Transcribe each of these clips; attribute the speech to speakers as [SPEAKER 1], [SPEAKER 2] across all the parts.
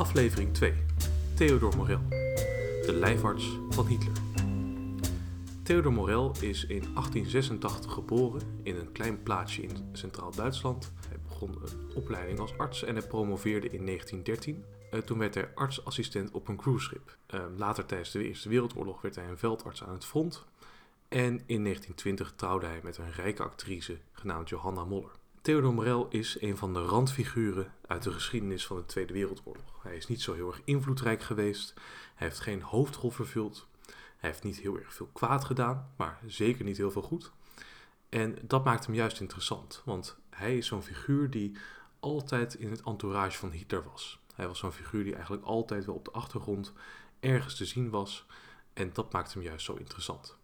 [SPEAKER 1] Aflevering 2. Theodor Morel, de lijfarts van Hitler. Theodor Morel is in 1886 geboren in een klein plaatsje in Centraal-Duitsland. Hij begon een opleiding als arts en hij promoveerde in 1913. Uh, toen werd hij artsassistent op een cruiseschip. Uh, later tijdens de Eerste Wereldoorlog werd hij een veldarts aan het front. En in 1920 trouwde hij met een rijke actrice genaamd Johanna Moller. Theodor Morel is een van de randfiguren uit de geschiedenis van de Tweede Wereldoorlog. Hij is niet zo heel erg invloedrijk geweest. Hij heeft geen hoofdrol vervuld. Hij heeft niet heel erg veel kwaad gedaan, maar zeker niet heel veel goed. En dat maakt hem juist interessant, want hij is zo'n figuur die altijd in het entourage van Hitler was. Hij was zo'n figuur die eigenlijk altijd wel op de achtergrond ergens te zien was. En dat maakt hem juist zo interessant.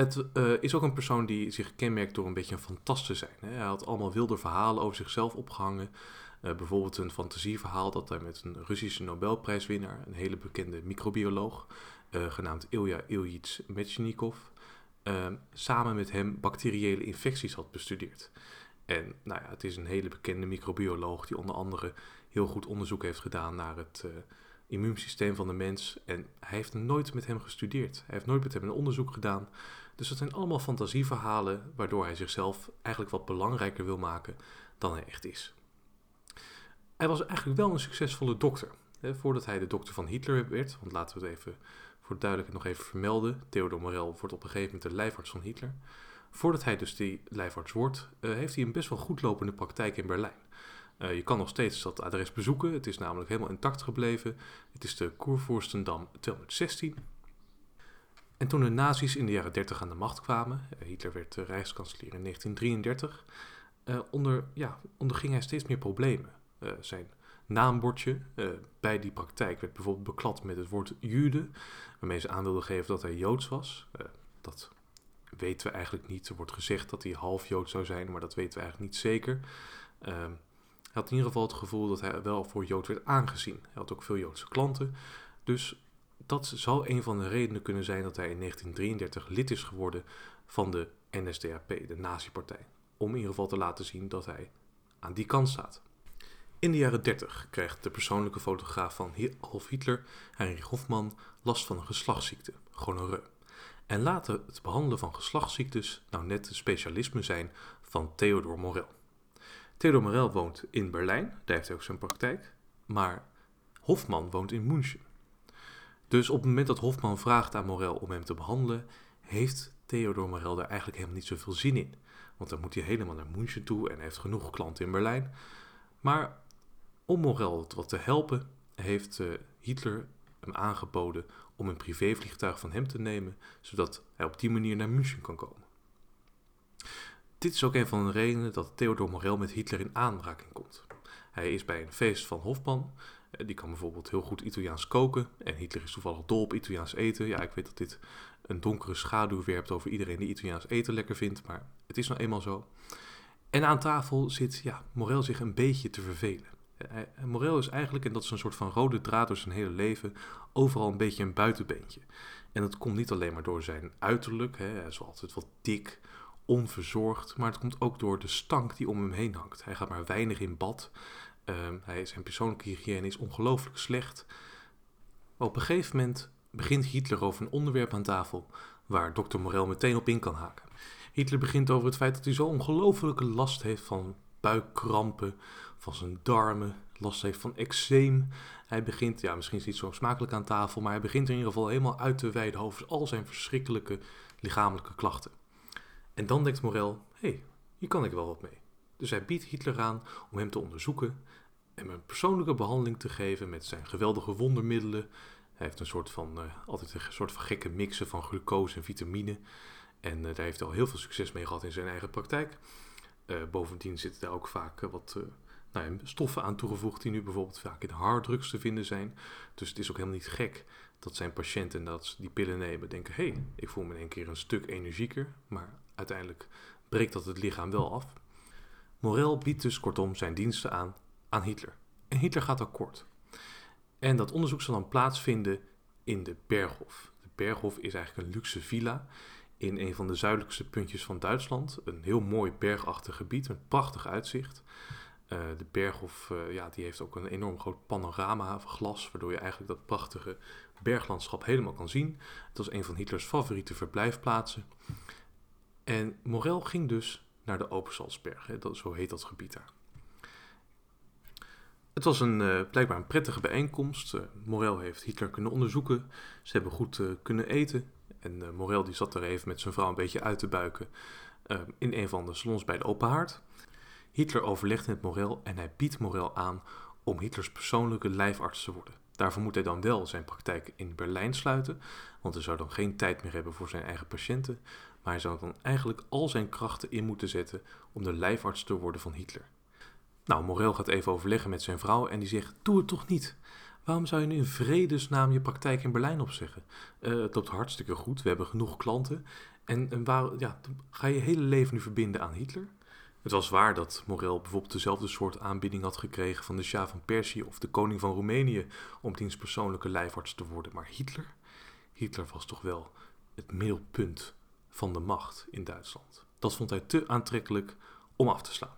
[SPEAKER 1] Het uh, is ook een persoon die zich kenmerkt door een beetje een fantast te zijn. Hè. Hij had allemaal wilde verhalen over zichzelf opgehangen. Uh, bijvoorbeeld een fantasieverhaal dat hij met een Russische Nobelprijswinnaar, een hele bekende microbioloog, uh, genaamd Ilya Ilyich Mechnikov, samen met hem bacteriële infecties had bestudeerd. En nou ja, het is een hele bekende microbioloog die onder andere heel goed onderzoek heeft gedaan naar het immuunsysteem van de mens. En hij heeft nooit met hem gestudeerd. Hij heeft nooit met hem een onderzoek gedaan. Dus dat zijn allemaal fantasieverhalen waardoor hij zichzelf eigenlijk wat belangrijker wil maken dan hij echt is. Hij was eigenlijk wel een succesvolle dokter. Hè, voordat hij de dokter van Hitler werd, want laten we het even voor duidelijkheid nog even vermelden. Theodor Morel wordt op een gegeven moment de lijfarts van Hitler. Voordat hij dus die lijfarts wordt, uh, heeft hij een best wel goed lopende praktijk in Berlijn. Uh, je kan nog steeds dat adres bezoeken. Het is namelijk helemaal intact gebleven. Het is de Kurfürstendam 216. En toen de nazi's in de jaren 30 aan de macht kwamen, uh, Hitler werd uh, rijkskanselier in 1933, onder, ja, onderging hij steeds meer problemen. zijn naambordje bij die praktijk werd bijvoorbeeld beklad met het woord Jude, waarmee ze aan wilden geven dat hij Joods was. dat weten we eigenlijk niet. Er wordt gezegd dat hij half Joods zou zijn, maar dat weten we eigenlijk niet zeker. Ehm, hij had in ieder geval het gevoel dat hij wel voor Jood werd aangezien. Hij had ook veel Joodse klanten. Dus dat zou een van de redenen kunnen zijn dat hij in 1933 lid is geworden van de NSDAP, de nazi-partij. Om in ieder geval te laten zien dat hij aan die kant staat. In de jaren 30 krijgt de persoonlijke fotograaf van Adolf Hitler, Heinrich Hofmann, last van een geslachtsziekte, gonoreu. En laten het behandelen van geslachtsziektes nou net het specialisme zijn van Theodor Morel. Theodor Morel woont in Berlijn, daar heeft hij ook zijn praktijk. Maar Hofman woont in München. Dus op het moment dat Hofman vraagt aan Morel om hem te behandelen, heeft Theodor Morel daar eigenlijk helemaal niet zoveel zin in. Want dan moet hij helemaal naar München toe en heeft genoeg klanten in Berlijn. Maar om Morel wat te helpen, heeft uh, Hitler hem aangeboden om een privévliegtuig van hem te nemen, zodat hij op die manier naar München kan komen. Dit is ook een van de redenen dat Theodor Morel met Hitler in aanraking komt. Hij is bij een feest van Hofman. Eh, die kan bijvoorbeeld heel goed Italiaans koken. En Hitler is toevallig dol op Italiaans eten. Ja, ik weet dat dit een donkere schaduw werpt over iedereen die Italiaans eten lekker vindt. Maar het is nou eenmaal zo. En aan tafel zit ja, Morel zich een beetje te vervelen. Eh, Morel is eigenlijk, en dat is een soort van rode draad door zijn hele leven, overal een beetje een buitenbeentje. En dat komt niet alleen maar door zijn uiterlijk. Hè. Hij is altijd wat dik, onverzorgd, maar het komt ook door de stank die om hem heen hangt. Hij gaat maar weinig in bad. Hij, zijn persoonlijke hygiëne is ongelooflijk slecht. Op een gegeven moment begint Hitler over een onderwerp aan tafel waar dokter Morel meteen op in kan haken. Hitler begint over het feit dat hij zo ongelofelijke last heeft van buikkrampen, van zijn darmen, last heeft van eczeem. Hij begint, ja, misschien is het niet zo smakelijk aan tafel, maar hij begint in ieder geval helemaal uit te wijden over al zijn verschrikkelijke lichamelijke klachten. En dan denkt Morel, hé, hey, hier kan ik wel wat mee. Dus hij biedt Hitler aan om hem te onderzoeken en hem een persoonlijke behandeling te geven met zijn geweldige wondermiddelen. Hij heeft een soort van, uh, altijd een soort van gekke mixen van glucose en vitamine. En uh, daar heeft hij al heel veel succes mee gehad in zijn eigen praktijk. Uh, bovendien zitten daar ook vaak wat nou ja, stoffen aan toegevoegd die nu bijvoorbeeld vaak in harddrugs te vinden zijn. Dus het is ook helemaal niet gek dat zijn patiënten dat die pillen nemen denken, hé, hey, ik voel me in één keer een stuk energieker. Maar uiteindelijk breekt dat het lichaam wel af. Morel biedt dus kortom zijn diensten aan aan Hitler. En Hitler gaat akkoord. En dat onderzoek zal dan plaatsvinden in de Berghof. De Berghof is eigenlijk een luxe villa in een van de zuidelijkste puntjes van Duitsland. Een heel mooi bergachtig gebied met prachtig uitzicht. de Berghof ja, die heeft ook een enorm groot panorama glas, waardoor je eigenlijk dat prachtige berglandschap helemaal kan zien. Het was een van Hitlers favoriete verblijfplaatsen. En Morel ging dus naar de Obersalzberg, zo heet dat gebied daar. Het was een, uh, blijkbaar een prettige bijeenkomst. Uh, Morel heeft Hitler kunnen onderzoeken. Ze hebben goed uh, kunnen eten. En Morel die zat er even met zijn vrouw een beetje uit te buiken in een van de salons bij de Open Haard. Hitler overlegt met Morel en hij biedt Morel aan om Hitlers persoonlijke lijfarts te worden. Daarvoor moet hij dan wel zijn praktijk in Berlijn sluiten, want hij zou dan geen tijd meer hebben voor zijn eigen patiënten, maar hij zou dan eigenlijk al zijn krachten in moeten zetten om de lijfarts te worden van Hitler. Nou, Morel gaat even overleggen met zijn vrouw en die zegt: Doe het toch niet. Waarom zou je nu in vredesnaam je praktijk in Berlijn opzeggen? Uh, het loopt hartstikke goed, we hebben genoeg klanten. En, en waar, ja, ga je hele leven nu verbinden aan Hitler? Het was waar dat Morel bijvoorbeeld dezelfde soort aanbieding had gekregen van de Shah van Perzië of de koning van Roemenië om diens persoonlijke lijfarts te worden. Maar Hitler? Hitler was toch wel het middelpunt van de macht in Duitsland. Dat vond hij te aantrekkelijk om af te slaan.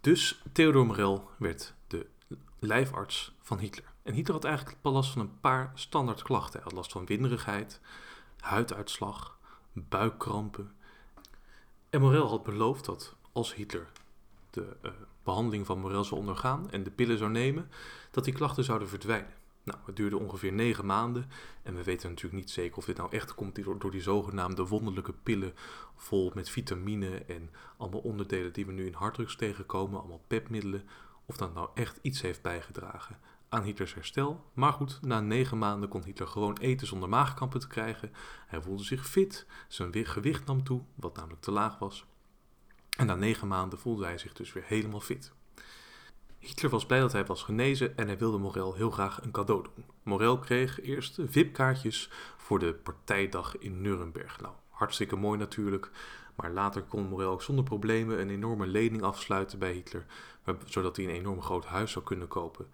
[SPEAKER 1] Dus Theodor Morel werd de lijfarts van Hitler. En Hitler had eigenlijk last van een paar standaard klachten. Hij had last van winderigheid, huiduitslag, buikkrampen. En Morel had beloofd dat als Hitler de uh, behandeling van Morel zou ondergaan en de pillen zou nemen, dat die klachten zouden verdwijnen. Nou, het duurde ongeveer negen maanden en we weten natuurlijk niet zeker of dit nou echt komt door, die zogenaamde wonderlijke pillen vol met vitamine en allemaal onderdelen die we nu in harddrugs tegenkomen, allemaal pepmiddelen, of dat nou echt iets heeft bijgedragen aan Hitlers herstel. Maar goed, na negen maanden kon Hitler gewoon eten zonder maagkampen te krijgen. Hij voelde zich fit, zijn gewicht nam toe, wat namelijk te laag was. En na negen maanden voelde hij zich dus weer helemaal fit. Hitler was blij dat hij was genezen en hij wilde Morel heel graag een cadeau doen. Morel kreeg eerst VIP-kaartjes voor de partijdag in Nuremberg. Nou, hartstikke mooi natuurlijk, maar later kon Morel ook zonder problemen een enorme lening afsluiten bij Hitler, zodat hij een enorm groot huis zou kunnen kopen.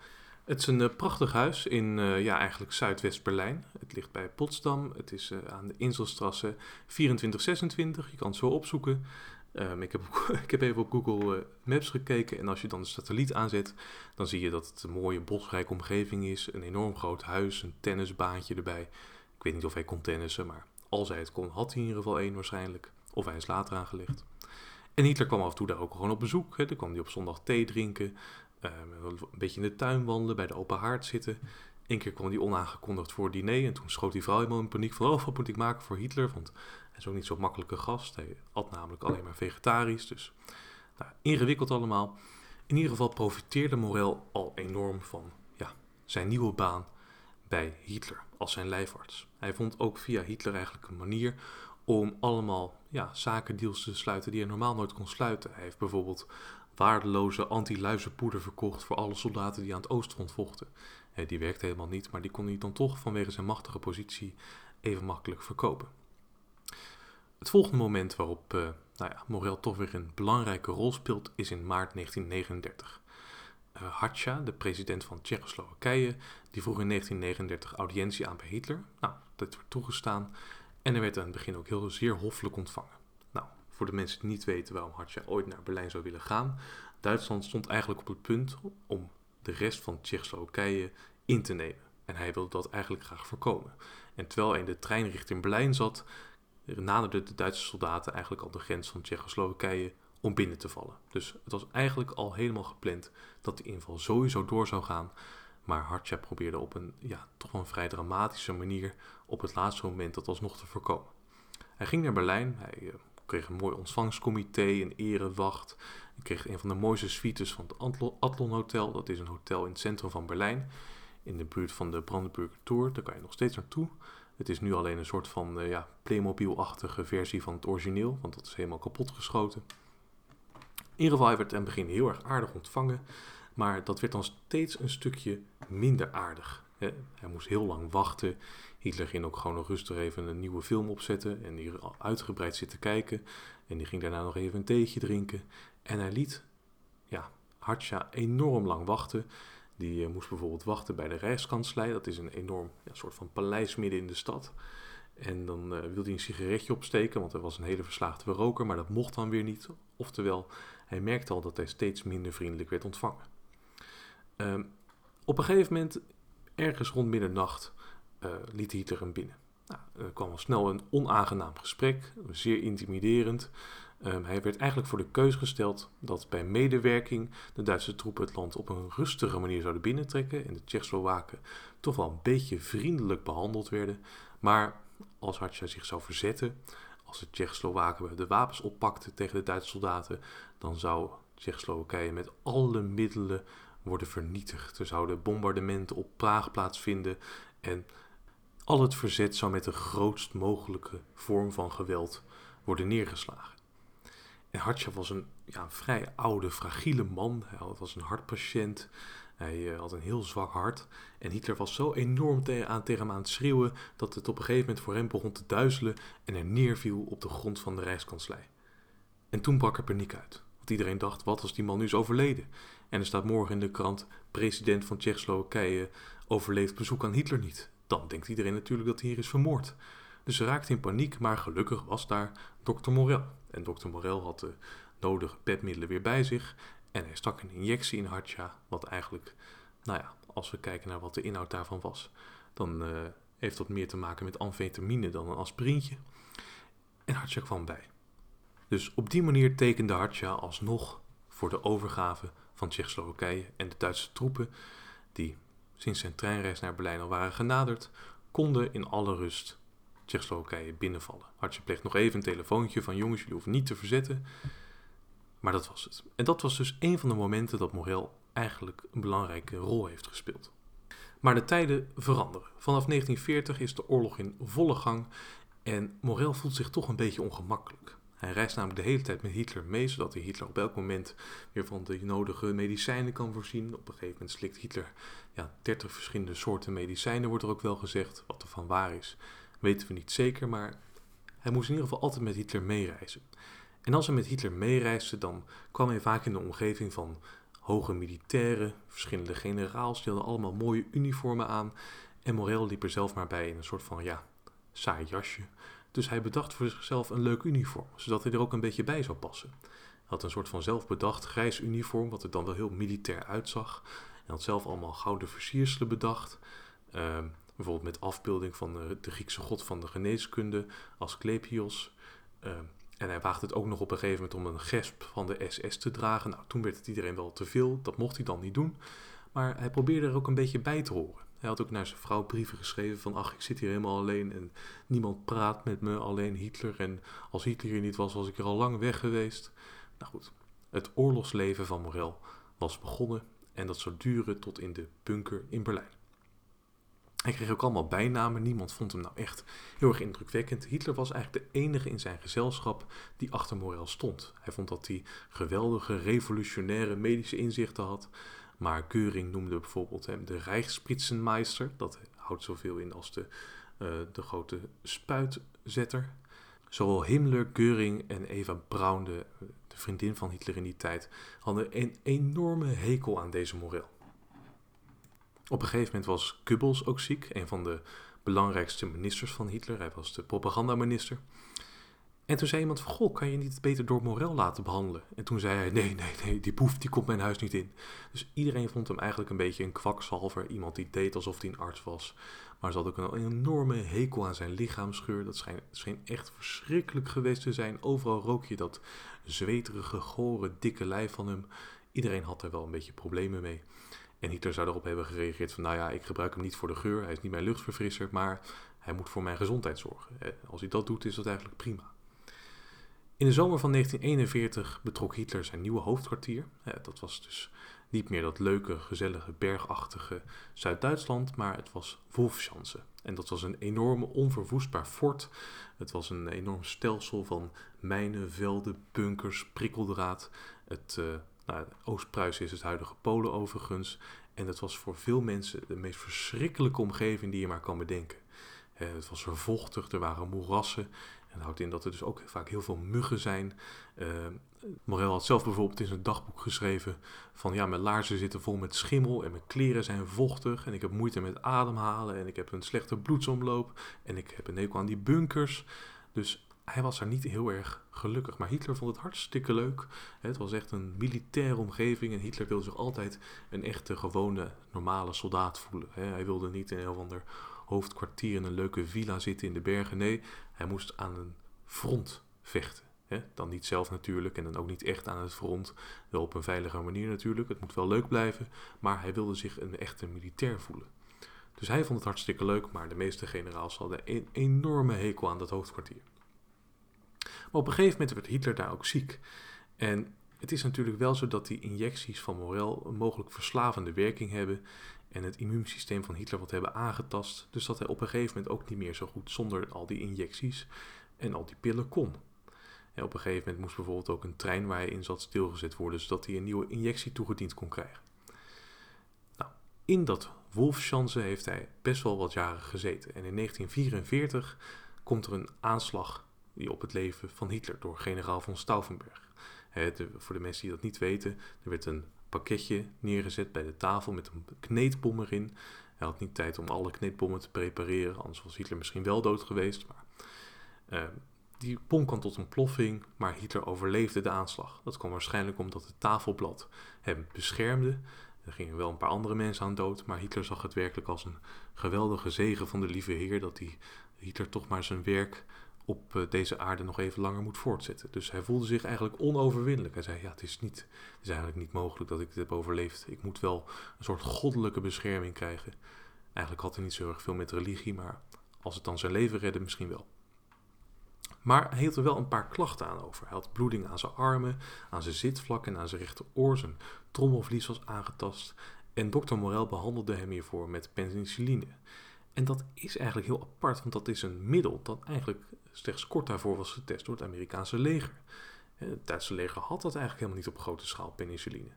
[SPEAKER 1] Het is een uh, prachtig huis in uh, ja, eigenlijk Zuidwest-Berlijn. Het ligt bij Potsdam. Het is uh, aan de Inselstrasse 2426. Je kan het zo opzoeken. Um, ik, heb, ik heb even op Google Maps gekeken en als je dan de satelliet aanzet, dan zie je dat het een mooie bosrijke omgeving is. Een enorm groot huis, een tennisbaantje erbij. Ik weet niet of hij kon tennissen, maar als hij het kon, had hij in ieder geval één waarschijnlijk. Of hij is later aangelegd. En Hitler kwam af en toe daar ook gewoon op bezoek. Hè. Dan kwam hij op zondag thee drinken. Um, een beetje in de tuin wandelen, bij de open haard zitten. Eén keer kwam hij onaangekondigd voor het diner. En toen schoot die vrouw helemaal in paniek van... Oh, wat moet ik maken voor Hitler? Want is ook niet zo'n makkelijke gast. Hij at namelijk alleen maar vegetarisch. Dus nou, ingewikkeld allemaal. In ieder geval profiteerde Morel al enorm van ja, zijn nieuwe baan bij Hitler als zijn lijfarts. Hij vond ook via Hitler eigenlijk een manier om allemaal ja, zakendeals te sluiten die hij normaal nooit kon sluiten. Hij heeft bijvoorbeeld waardeloze anti-luizenpoeder verkocht voor alle soldaten die aan het oostfront vochten. die werkte helemaal niet, maar die kon hij dan toch vanwege zijn machtige positie even makkelijk verkopen. Het volgende moment waarop uh, nou ja, Morel toch weer een belangrijke rol speelt is in maart 1939. Uh, Hacha, de president van Tsjechoslowakije, die vroeg in 1939 audiëntie aan bij Hitler. Nou, dat werd toegestaan en hij werd aan het begin ook heel zeer hoffelijk ontvangen. Nou, voor de mensen die niet weten waarom Hartje ooit naar Berlijn zou willen gaan, Duitsland stond eigenlijk op het punt om de rest van Tsjechoslowakije in te nemen. En hij wilde dat eigenlijk graag voorkomen. En terwijl hij in de trein richting Berlijn zat, naderden de Duitse soldaten eigenlijk al de grens van Tsjechoslowakije om binnen te vallen. Dus het was eigenlijk al helemaal gepland dat die inval sowieso door zou gaan. Maar Hartje probeerde op een ja, toch wel een vrij dramatische manier op het laatste moment dat alsnog te voorkomen. Hij ging naar Berlijn, hij uh, kreeg een mooi ontvangstcomité, een erewacht. Hij kreeg een van de mooiste suites van het Adlon Hotel. Dat is een hotel in het centrum van Berlijn, in de buurt van de Brandenburger Tor. Daar kan je nog steeds naartoe. Het is nu alleen een soort van uh, ja, Playmobil-achtige versie van het origineel, want dat is helemaal kapot geschoten. In ieder geval, werd in het begin heel erg aardig ontvangen. Maar dat werd dan steeds een stukje minder aardig. Hij moest heel lang wachten. Hitler ging ook gewoon nog rustig even een nieuwe film opzetten en die uitgebreid zitten kijken. En die ging daarna nog even een theetje drinken. En hij liet ja, Hartja enorm lang wachten. Die uh, moest bijvoorbeeld wachten bij de Rijkskanslei. Dat is een enorm ja, soort van paleis midden in de stad. En dan uh, wilde hij een sigaretje opsteken, want hij was een hele verslaagde roker, maar dat mocht dan weer niet. Oftewel, hij merkte al dat hij steeds minder vriendelijk werd ontvangen. Ehm, op een gegeven moment, ergens rond middernacht, uh, liet Hitler hem binnen. Nou, er kwam al snel een onaangenaam gesprek, zeer intimiderend. Ehm, hij werd eigenlijk voor de keus gesteld dat bij medewerking de Duitse troepen het land op een rustige manier zouden binnentrekken en de Tsjechoslowaken toch wel een beetje vriendelijk behandeld werden. Maar als Hatsja zich zou verzetten, als de Tsjechoslowaken de wapens oppakten tegen de Duitse soldaten, dan zou Tsjechoslowakije met alle middelen worden vernietigd. Er zouden bombardementen op Praag plaatsvinden en al het verzet zou met de grootst mogelijke vorm van geweld worden neergeslagen. Hartje was een ja, vrij oude, fragiele man. Hij was een hartpatiënt. Hij uh, had een heel zwak hart. En Hitler was zo enorm aan, tegen hem aan het schreeuwen dat het op een gegeven moment voor hem begon te duizelen en er neerviel op de grond van de Rijkskanslei. En toen brak er paniek uit. Want iedereen dacht, wat als die man nu is overleden? En er staat morgen in de krant, president van Tsjechoslowakije overleeft bezoek aan Hitler niet. Dan denkt iedereen natuurlijk dat hij hier is vermoord. Dus ze raakte in paniek, maar gelukkig was daar dokter Morel. En dokter Morel had de nodige petmiddelen weer bij zich. En hij stak een injectie in Hartja, wat eigenlijk, nou ja, als we kijken naar wat de inhoud daarvan was, dan uh, heeft dat meer te maken met amfetamine dan een aspirintje. En Hartja kwam bij. Dus op die manier tekende Hartja alsnog voor de overgave van Tsjechoslowakije en de Duitse troepen, die sinds zijn treinreis naar Berlijn al waren genaderd, konden in alle rust Tsjechoslowakije binnenvallen. Hartje pleegt nog even een telefoontje van jongens, jullie hoeven niet te verzetten. Maar dat was het. En dat was dus een van de momenten dat Morel eigenlijk een belangrijke rol heeft gespeeld. Maar de tijden veranderen. Vanaf 1940 is de oorlog in volle gang en Morel voelt zich toch een beetje ongemakkelijk. Hij reist namelijk de hele tijd met Hitler mee, zodat hij Hitler op elk moment weer van de nodige medicijnen kan voorzien. Op een gegeven moment slikt Hitler ja, 30 verschillende soorten medicijnen, wordt er ook wel gezegd. Wat er van waar is, weten we niet zeker, maar hij moest in ieder geval altijd met Hitler meereizen. En als hij met Hitler meereisde, dan kwam hij vaak in de omgeving van hoge militairen, verschillende generaals, die hadden allemaal mooie uniformen aan. En Morel liep er zelf maar bij in een soort van, ja, saai jasje. Dus hij bedacht voor zichzelf een leuk uniform, zodat hij er ook een beetje bij zou passen. Hij had een soort van zelfbedacht grijs uniform, wat er dan wel heel militair uitzag. Hij had zelf allemaal gouden versierselen bedacht. Ehm, bijvoorbeeld met afbeelding van de, Griekse god van de geneeskunde als Klepios. Ehm, en hij waagde het ook nog op een gegeven moment om een gesp van de SS te dragen. Nou, toen werd het iedereen wel te veel. Dat mocht hij dan niet doen. Maar hij probeerde er ook een beetje bij te horen. Hij had ook naar zijn vrouw brieven geschreven van... ach, ik zit hier helemaal alleen en niemand praat met me, alleen Hitler. En als Hitler hier niet was, was ik er al lang weg geweest. Nou goed, het oorlogsleven van Morel was begonnen... en dat zou duren tot in de bunker in Berlijn. Hij kreeg ook allemaal bijnamen. Niemand vond hem nou echt heel erg indrukwekkend. Hitler was eigenlijk de enige in zijn gezelschap die achter Morel stond. Hij vond dat hij geweldige revolutionaire medische inzichten had. Maar Keuring noemde bijvoorbeeld hem de Rijksspritsenmeister. Dat houdt zoveel in als de, uh, de grote spuitzetter. Zowel Himmler, Keuring en Eva Braun, de, de vriendin van Hitler in die tijd, hadden een enorme hekel aan deze Morel. Op een gegeven moment was Goebbels ook ziek, een van de belangrijkste ministers van Hitler. Hij was de propagandaminister. En toen zei iemand goh, kan je niet beter door Morel laten behandelen? En toen zei hij, nee, nee, nee, die boef die komt mijn huis niet in. Dus iedereen vond hem eigenlijk een beetje een kwakzalver. Iemand die deed alsof hij een arts was. Maar ze had ook een enorme hekel aan zijn lichaamsgeur. Dat scheen, scheen echt verschrikkelijk geweest te zijn. Overal rook je dat zweterige, gore, dikke lijf van hem. Iedereen had er wel een beetje problemen mee. En Hitler zou erop hebben gereageerd van, nou ja, ik gebruik hem niet voor de geur, hij is niet mijn luchtverfrisser, maar hij moet voor mijn gezondheid zorgen. Als hij dat doet, is dat eigenlijk prima. In de zomer van 1941 betrok Hitler zijn nieuwe hoofdkwartier. Dat was dus niet meer dat leuke, gezellige, bergachtige Zuid-Duitsland, maar het was Wolfschanze. En dat was een enorme, onverwoestbaar fort. Het was een enorm stelsel van mijnen, velden, bunkers, prikkeldraad. Het, uh, nou, Oost-Pruisen is het huidige Polen overigens. En dat was voor veel mensen de meest verschrikkelijke omgeving die je maar kan bedenken. het was er vochtig, er waren moerassen. En dat houdt in dat er dus ook vaak heel veel muggen zijn. Uh, Morel had zelf bijvoorbeeld in zijn dagboek geschreven van ja, mijn laarzen zitten vol met schimmel en mijn kleren zijn vochtig en ik heb moeite met ademhalen en ik heb een slechte bloedsomloop en ik heb een aan die bunkers. Dus hij was daar niet heel erg gelukkig. Maar Hitler vond het hartstikke leuk. Het was echt een militaire omgeving. En Hitler wilde zich altijd een echte, gewone, normale soldaat voelen. Hij wilde niet in een of ander hoofdkwartier in een leuke villa zitten in de bergen. Nee, hij moest aan een front vechten. Dan niet zelf natuurlijk en dan ook niet echt aan het front. Wel op een veilige manier natuurlijk. Het moet wel leuk blijven. Maar hij wilde zich een echte militair voelen. Dus hij vond het hartstikke leuk, maar de meeste generaals hadden een enorme hekel aan dat hoofdkwartier. Op een gegeven moment werd Hitler daar ook ziek. En het is natuurlijk wel zo dat die injecties van Morel een mogelijk verslavende werking hebben en het immuunsysteem van Hitler wat hebben aangetast. Dus dat hij op een gegeven moment ook niet meer zo goed zonder al die injecties en al die pillen kon. Op een gegeven moment moest bijvoorbeeld ook een trein waar hij in zat stilgezet worden, zodat hij een nieuwe injectie toegediend kon krijgen. Nou, in dat Wolfschanze heeft hij best wel wat jaren gezeten. En in 1944 komt er een aanslag die op het leven van Hitler door generaal von Stauffenberg. voor de mensen die dat niet weten, er werd een pakketje neergezet bij de tafel met een kneedbom erin. Hij had niet tijd om alle kneedbommen te prepareren, anders was Hitler misschien wel dood geweest. Maar, uh, die bom kwam tot een ploffing, maar Hitler overleefde de aanslag. Dat kwam waarschijnlijk omdat het tafelblad hem beschermde. Er gingen wel een paar andere mensen aan dood, maar Hitler zag het werkelijk als een geweldige zegen van de lieve Heer dat hij Hitler toch maar zijn werk op eh, deze aarde nog even langer moet voortzetten. Dus hij voelde zich eigenlijk onoverwinnelijk. Hij zei, ja, het is, niet, het is eigenlijk niet mogelijk dat ik dit heb overleefd. Ik moet wel een soort goddelijke bescherming krijgen. Eigenlijk had hij niet zo erg veel met religie, maar als het dan zijn leven redde, misschien wel. Maar hij hield er wel een paar klachten aan over. Hij had bloeding aan zijn armen, aan zijn zitvlak en aan zijn rechteroor. Zijn trommelvlies was aangetast. En dokter Morel behandelde hem hiervoor met penicilline. En dat is eigenlijk heel apart, want dat is een middel dat eigenlijk slechts kort daarvoor was getest door het Amerikaanse leger. Het Duitse leger had dat eigenlijk helemaal niet op grote schaal, penicilline.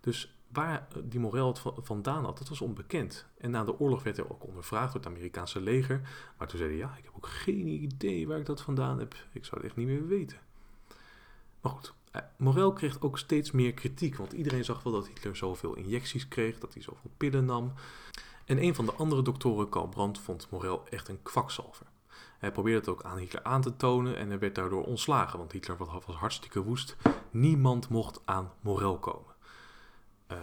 [SPEAKER 1] Dus waar die Morel het vandaan had, dat was onbekend. En na de oorlog werd hij ook ondervraagd door het Amerikaanse leger. Maar toen zei hij, ja, ik heb ook geen idee waar ik dat vandaan heb. Ik zou het echt niet meer weten. Maar goed, eh, Morel kreeg ook steeds meer kritiek. Want iedereen zag wel dat Hitler zoveel injecties kreeg, dat hij zoveel pillen nam. En een van de andere doktoren, Karl Brandt, vond Morel echt een kwakzalver. Hij probeerde het ook aan Hitler aan te tonen en hij werd daardoor ontslagen, want Hitler was hartstikke woest. Niemand mocht aan Morel komen. Uh,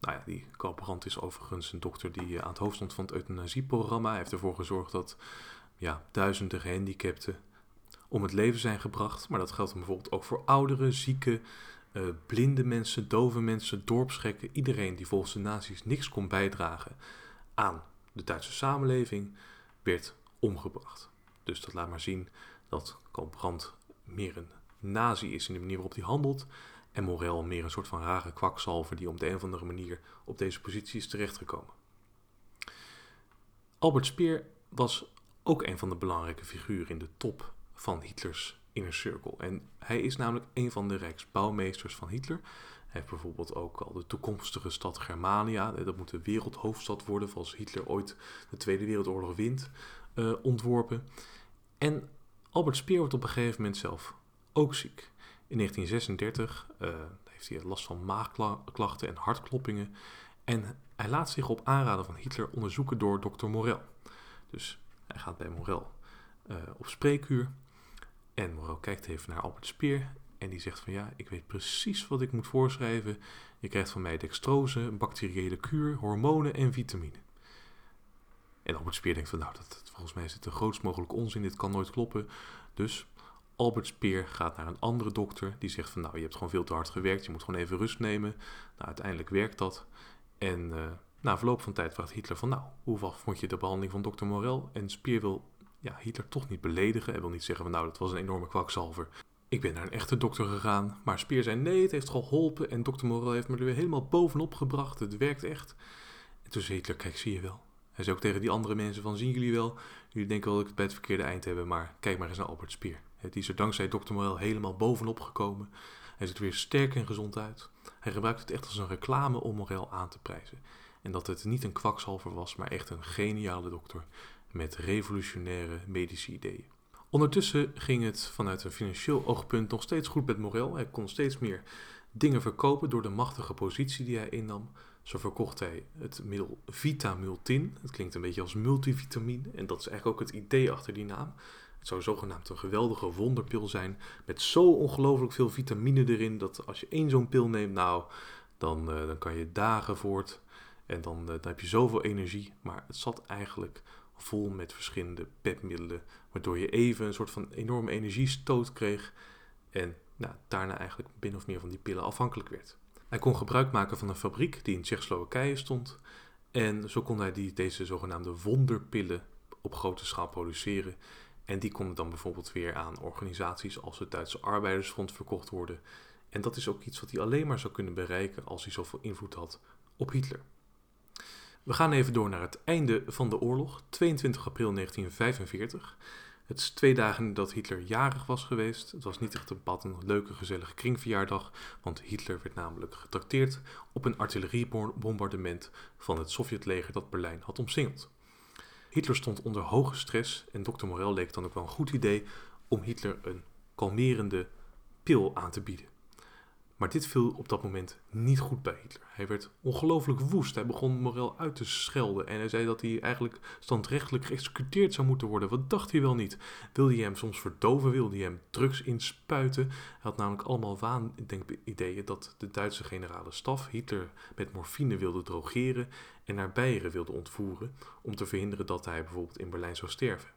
[SPEAKER 1] nou ja, die Karl Brandt is overigens een dokter die aan het hoofd stond van het euthanasieprogramma. Hij heeft ervoor gezorgd dat ja, duizenden gehandicapten om het leven zijn gebracht. Maar dat geldt bijvoorbeeld ook voor ouderen, zieken, uh, blinde mensen, dove mensen, dorpsgekken. Iedereen die volgens de nazi's niks kon bijdragen aan de Duitse samenleving, werd omgebracht. Dus dat laat maar zien dat Brandt meer een nazi is in de manier waarop hij handelt. En Morel meer een soort van rare kwakzalver die op de een of andere manier op deze positie is terechtgekomen. Albert Speer was ook een van de belangrijke figuren in de top van Hitlers inner circle. En hij is namelijk een van de rijksbouwmeesters van Hitler. Heeft bijvoorbeeld ook al de toekomstige stad Germania, dat moet de wereldhoofdstad worden, als Hitler ooit de Tweede Wereldoorlog wint, uh, ontworpen. En Albert Speer wordt op een gegeven moment zelf ook ziek. In 1936 uh, eh, heeft hij last van maagklachten en hartkloppingen. En hij laat zich op aanraden van Hitler onderzoeken door dokter Morel. Dus hij gaat bij Morel uh, op spreekuur. En Morel kijkt even naar Albert Speer en die zegt van ja, ik weet precies wat ik moet voorschrijven. Je krijgt van mij dextrose, bacteriële kuur, hormonen en vitamine. En Albert Speer denkt van nou, dat, volgens mij is het de grootst mogelijke onzin, dit kan nooit kloppen. Dus Albert Speer gaat naar een andere dokter die zegt van nou, je hebt gewoon veel te hard gewerkt, je moet gewoon even rust nemen. Nou, uiteindelijk werkt dat. En uh, na verloop van tijd vraagt Hitler van nou, hoe vond je de behandeling van dokter Morel? En Speer wil ja, Hitler toch niet beledigen. Hij wil niet zeggen van nou, dat was een enorme kwakzalver. Ik ben naar een echte dokter gegaan. Maar Speer zei nee, het heeft geholpen. En dokter Morel heeft me er weer helemaal bovenop gebracht. Het werkt echt. En toen zei Hitler, kijk, zie je wel. Hij zei ook tegen die andere mensen van, zien jullie wel? Jullie denken wel dat ik het bij het verkeerde eind heb, maar kijk maar eens naar Albert Speer. Die is er dankzij dokter Morel helemaal bovenop gekomen. Hij ziet er weer sterk en gezond uit. Hij gebruikt het echt als een reclame om Morel aan te prijzen. En dat het niet een kwakzalver was, maar echt een geniale dokter met revolutionaire medische ideeën. Ondertussen ging het vanuit een financieel oogpunt nog steeds goed met Morel. Hij kon steeds meer dingen verkopen door de machtige positie die hij innam. Zo verkocht hij het middel Vitamultin. Het klinkt een beetje als multivitamine en dat is eigenlijk ook het idee achter die naam. Het zou zogenaamd een geweldige wonderpil zijn met zo ongelooflijk veel vitamine erin dat als je één zo'n pil neemt, nou, dan, uh, dan kan je dagen voort en dan, uh, dan heb je zoveel energie. Maar het zat eigenlijk vol met verschillende pepmiddelen, waardoor je even een soort van enorme energiestoot kreeg en nou, daarna eigenlijk binnen of meer van die pillen afhankelijk werd. Hij kon gebruik maken van een fabriek die in Tsjechoslowakije stond en zo kon hij die, deze zogenaamde wonderpillen op grote schaal produceren en die konden dan bijvoorbeeld weer aan organisaties als het Duitse Arbeidersfront verkocht worden. En dat is ook iets wat hij alleen maar zou kunnen bereiken als hij zoveel invloed had op Hitler. We gaan even door naar het einde van de oorlog, 22 april 1945. Het is twee dagen nadat Hitler jarig was geweest. Het was niet echt een bepaald een leuke, gezellige kringverjaardag, want Hitler werd namelijk getrakteerd op een artilleriebombardement van het Sovjetleger dat Berlijn had omsingeld. Hitler stond onder hoge stress en dokter Morel leek dan ook wel een goed idee om Hitler een kalmerende pil aan te bieden. Maar dit viel op dat moment niet goed bij Hitler. Hij werd ongelooflijk woest. Hij begon Morel uit te schelden. En hij zei dat hij eigenlijk standrechtelijk geëxecuteerd zou moeten worden. Wat dacht hij wel niet? Wilde hij hem soms verdoven? Wilde hij hem drugs inspuiten? Hij had namelijk allemaal waanideeën dat de Duitse generale staf Hitler met morfine wilde drogeren en naar Beieren wilde ontvoeren. Om te verhinderen dat hij bijvoorbeeld in Berlijn zou sterven.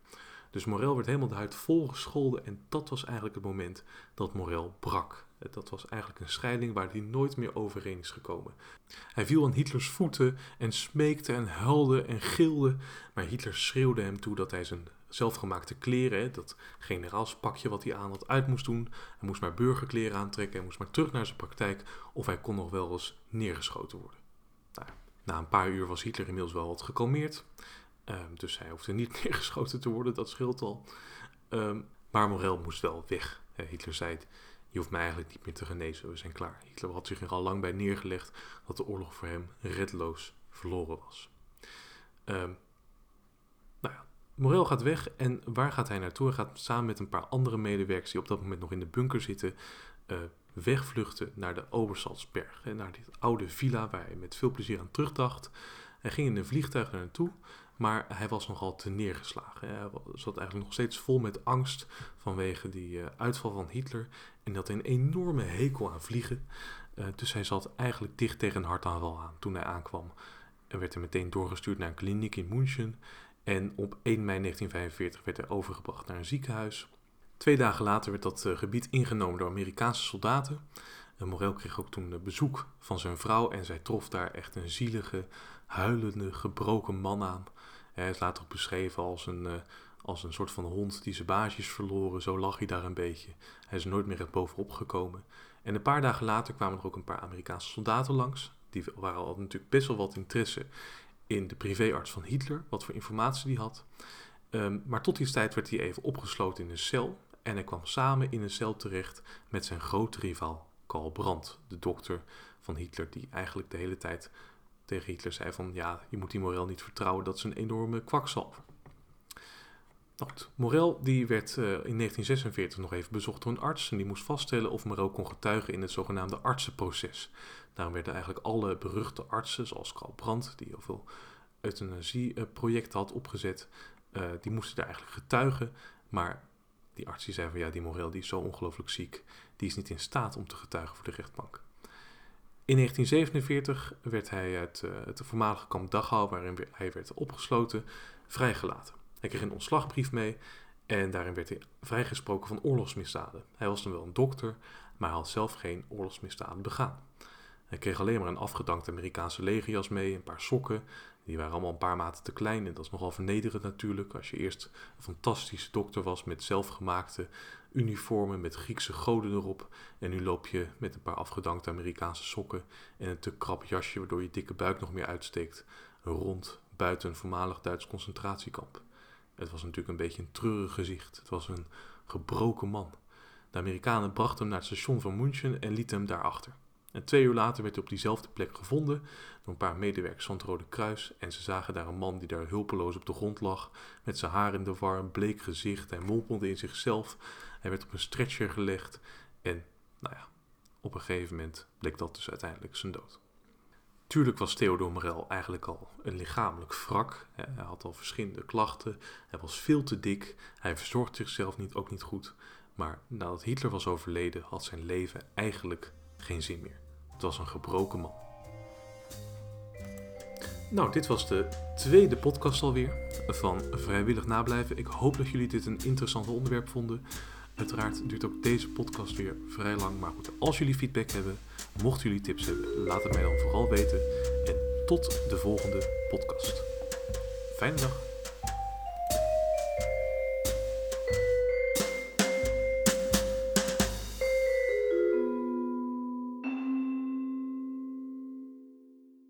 [SPEAKER 1] Dus Morel werd helemaal de huid vol gescholden en dat was eigenlijk het moment dat Morel brak. Dat was eigenlijk een scheiding waar hij nooit meer overeen is gekomen. Hij viel aan Hitlers voeten en smeekte en huilde en gilde, maar Hitler schreeuwde hem toe dat hij zijn zelfgemaakte kleren, dat generaalspakje wat hij aan had, uit moest doen. Hij moest maar burgerkleren aantrekken, hij moest maar terug naar zijn praktijk of hij kon nog wel eens neergeschoten worden. Nou, na een paar uur was Hitler inmiddels wel wat gekalmeerd. Um, dus hij hoefde niet neergeschoten te worden, dat scheelt al. Um, maar Morel moest wel weg. Hitler zei: Je hoeft mij eigenlijk niet meer te genezen, we zijn klaar. Hitler had zich er al lang bij neergelegd dat de oorlog voor hem redloos verloren was. Um, nou ja, Morel gaat weg en waar gaat hij naartoe? Hij gaat samen met een paar andere medewerkers die op dat moment nog in de bunker zitten, uh, wegvluchten naar de Obersalzberg. Naar dit oude villa waar hij met veel plezier aan terugdacht. Hij ging in een vliegtuig naar naartoe. Maar hij was nogal te neergeslagen. Hij zat eigenlijk nog steeds vol met angst vanwege die uh, uitval van Hitler. En had een enorme hekel aan vliegen. Uh, dus hij zat eigenlijk dicht tegen een hartaanval aan toen hij aankwam. En werd hij meteen doorgestuurd naar een kliniek in München. En op 1 mei 1945 werd hij overgebracht naar een ziekenhuis. Twee dagen later werd dat uh, gebied ingenomen door Amerikaanse soldaten. En Morel kreeg ook toen bezoek van zijn vrouw en zij trof daar echt een zielige, huilende, gebroken man aan. Hij is later ook beschreven als een, uh, als een soort van hond die zijn baasjes verloren. Zo lag hij daar een beetje. Hij is nooit meer echt bovenop gekomen. En een paar dagen later kwamen er ook een paar Amerikaanse soldaten langs. Die waren al natuurlijk best wel wat interesse in de privéarts van Hitler, wat voor informatie die had. Um, maar tot die tijd werd hij even opgesloten in een cel. En hij kwam samen in een cel terecht met zijn grote rivaal Karl Brandt, de dokter van Hitler, die eigenlijk de hele tijd tegen Hitler zei van ja, je moet die Morel niet vertrouwen, dat is een enorme kwakzalver. Morel die werd uh, in 1946 nog even bezocht door een arts en die moest vaststellen of Morel kon getuigen in het zogenaamde artsenproces. Daarom werden eigenlijk alle beruchte artsen, zoals Karl Brandt, die heel veel euthanasieprojecten had opgezet, uh, die moesten daar eigenlijk getuigen. Maar die arts die zei van ja, die Morel die is zo ongelooflijk ziek, die is niet in staat om te getuigen voor de rechtbank. In 1947 werd hij uit uh, het voormalige kamp Dachau, waarin hij werd opgesloten, vrijgelaten. Hij kreeg een ontslagbrief mee en daarin werd hij vrijgesproken van oorlogsmisdaden. Hij was dan wel een dokter, maar hij had zelf geen oorlogsmisdaden begaan. Hij kreeg alleen maar een afgedankte Amerikaanse legerjas mee, een paar sokken. Die waren allemaal een paar maten te klein en dat is nogal vernederend natuurlijk. Als je eerst een fantastische dokter was met zelfgemaakte uniformen met Griekse goden erop. En nu loop je met een paar afgedankte Amerikaanse sokken en een te krap jasje waardoor je dikke buik nog meer uitsteekt. Rond buiten een voormalig Duits concentratiekamp. Het was natuurlijk een beetje een treurig gezicht. Het was een gebroken man. De Amerikanen brachten hem naar het station van München en lieten hem daarachter. En twee uur later werd hij op diezelfde plek gevonden door een paar medewerkers van het Rode Kruis. En ze zagen daar een man die daar hulpeloos op de grond lag, met zijn haar in de war, een bleek gezicht. Hij mompelde in zichzelf. Hij werd op een stretcher gelegd. En nou ja, op een gegeven moment bleek dat dus uiteindelijk zijn dood. Tuurlijk was Theodor Morel eigenlijk al een lichamelijk wrak. Hij had al verschillende klachten. Hij was veel te dik. Hij verzorgde zichzelf niet, ook niet goed. Maar nadat Hitler was overleden, had zijn leven eigenlijk geen zin meer. Het was een gebroken man. Nou, dit was de tweede podcast alweer van Vrijwillig Nablijven. Ik hoop dat jullie dit een interessant onderwerp vonden. Uiteraard duurt ook deze podcast weer vrij lang. Maar goed, als jullie feedback hebben, mochten jullie tips hebben, laat het mij dan vooral weten. En tot de volgende podcast. Fijne dag.